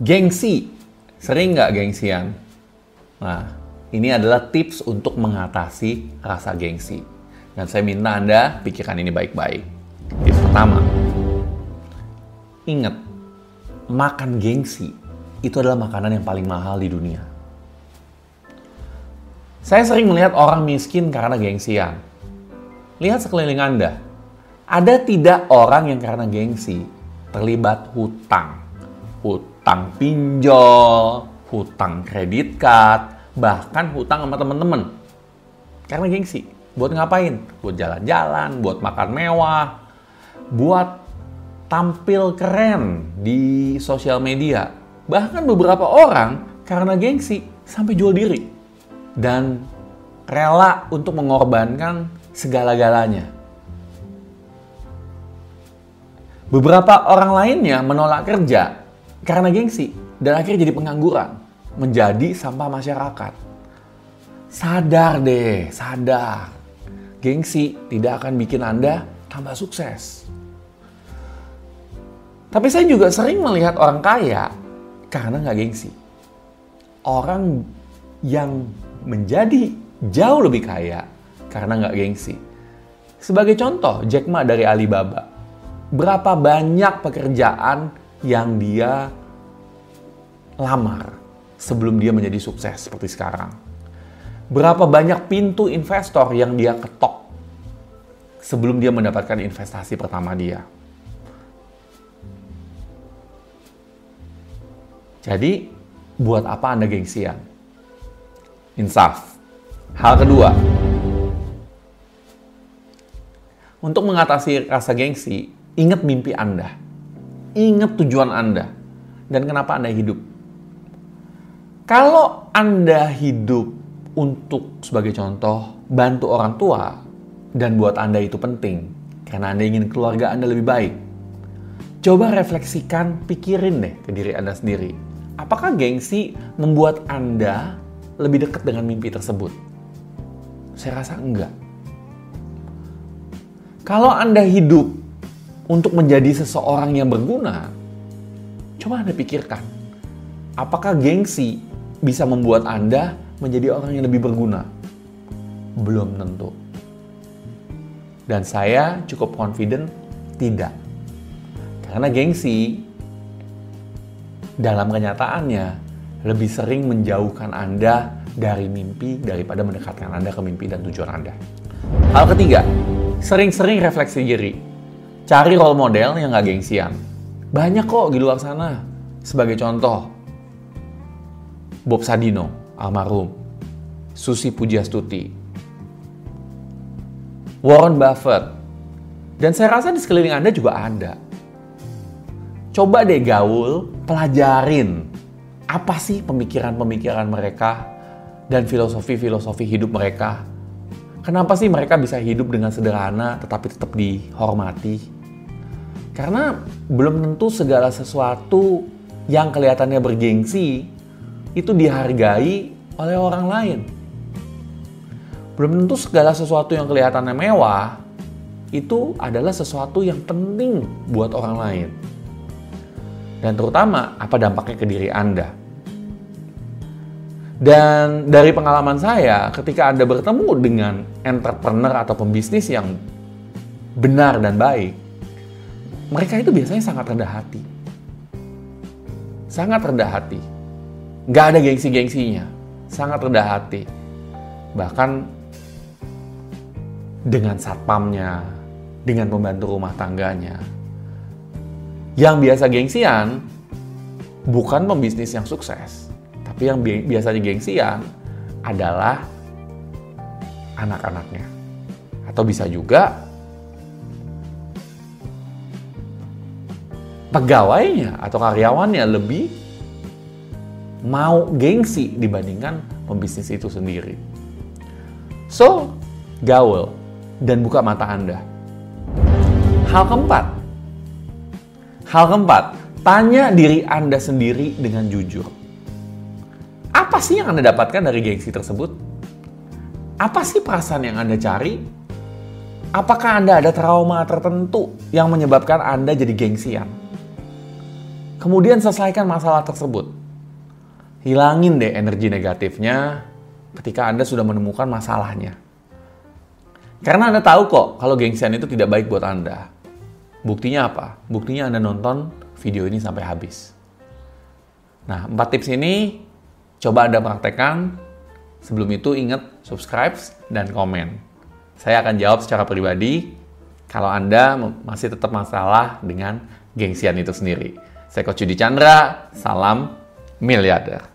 Gengsi. Sering nggak gengsian? Nah, ini adalah tips untuk mengatasi rasa gengsi. Dan saya minta Anda pikirkan ini baik-baik. Tips pertama, ingat, makan gengsi itu adalah makanan yang paling mahal di dunia. Saya sering melihat orang miskin karena gengsian. Lihat sekeliling Anda. Ada tidak orang yang karena gengsi terlibat hutang? Hutang pinjol, hutang kredit card, bahkan hutang sama temen-temen. Karena gengsi. Buat ngapain? Buat jalan-jalan, buat makan mewah, buat tampil keren di sosial media. Bahkan beberapa orang karena gengsi sampai jual diri. Dan rela untuk mengorbankan segala-galanya. Beberapa orang lainnya menolak kerja karena gengsi dan akhirnya jadi pengangguran, menjadi sampah masyarakat. Sadar deh, sadar. Gengsi tidak akan bikin Anda tambah sukses. Tapi saya juga sering melihat orang kaya karena nggak gengsi. Orang yang menjadi jauh lebih kaya karena nggak gengsi. Sebagai contoh, Jack Ma dari Alibaba. Berapa banyak pekerjaan yang dia lamar sebelum dia menjadi sukses seperti sekarang. Berapa banyak pintu investor yang dia ketok sebelum dia mendapatkan investasi pertama dia. Jadi, buat apa Anda gengsian? Insaf. Hal kedua, untuk mengatasi rasa gengsi, ingat mimpi Anda. Ingat tujuan Anda. Dan kenapa Anda hidup. Kalau Anda hidup untuk, sebagai contoh, bantu orang tua, dan buat Anda itu penting, karena Anda ingin keluarga Anda lebih baik, coba refleksikan, pikirin deh ke diri Anda sendiri. Apakah gengsi membuat Anda lebih dekat dengan mimpi tersebut? Saya rasa enggak. Kalau Anda hidup untuk menjadi seseorang yang berguna, coba Anda pikirkan, apakah gengsi bisa membuat Anda menjadi orang yang lebih berguna? Belum tentu. Dan saya cukup confident tidak. Karena gengsi dalam kenyataannya lebih sering menjauhkan Anda dari mimpi daripada mendekatkan Anda ke mimpi dan tujuan Anda. Hal ketiga, sering-sering refleksi diri. Cari role model yang gak gengsian. Banyak kok di luar sana. Sebagai contoh, Bob Sadino, almarhum. Susi Pujastuti. Warren Buffett. Dan saya rasa di sekeliling Anda juga ada. Coba deh gaul, pelajarin apa sih pemikiran-pemikiran mereka dan filosofi-filosofi hidup mereka. Kenapa sih mereka bisa hidup dengan sederhana tetapi tetap dihormati? Karena belum tentu segala sesuatu yang kelihatannya bergengsi itu dihargai oleh orang lain. Belum tentu segala sesuatu yang kelihatannya mewah itu adalah sesuatu yang penting buat orang lain. Dan terutama apa dampaknya ke diri Anda. Dan dari pengalaman saya, ketika Anda bertemu dengan entrepreneur atau pembisnis yang benar dan baik, mereka itu biasanya sangat rendah hati. Sangat rendah hati. Nggak ada gengsi-gengsinya. Sangat rendah hati. Bahkan dengan satpamnya, dengan pembantu rumah tangganya. Yang biasa gengsian bukan pembisnis yang sukses, tapi yang bi biasanya gengsian adalah anak-anaknya. Atau bisa juga pegawainya atau karyawannya lebih mau gengsi dibandingkan pembisnis itu sendiri. So, gaul dan buka mata Anda. Hal keempat. Hal keempat, tanya diri Anda sendiri dengan jujur. Apa sih yang Anda dapatkan dari gengsi tersebut? Apa sih perasaan yang Anda cari? Apakah Anda ada trauma tertentu yang menyebabkan Anda jadi gengsian? Kemudian selesaikan masalah tersebut. Hilangin deh energi negatifnya ketika Anda sudah menemukan masalahnya. Karena Anda tahu kok kalau gengsian itu tidak baik buat Anda. Buktinya apa? Buktinya Anda nonton video ini sampai habis. Nah, empat tips ini coba Anda praktekkan. Sebelum itu ingat subscribe dan komen. Saya akan jawab secara pribadi kalau Anda masih tetap masalah dengan gengsian itu sendiri. Saya Coach Yudi Chandra, salam miliarder.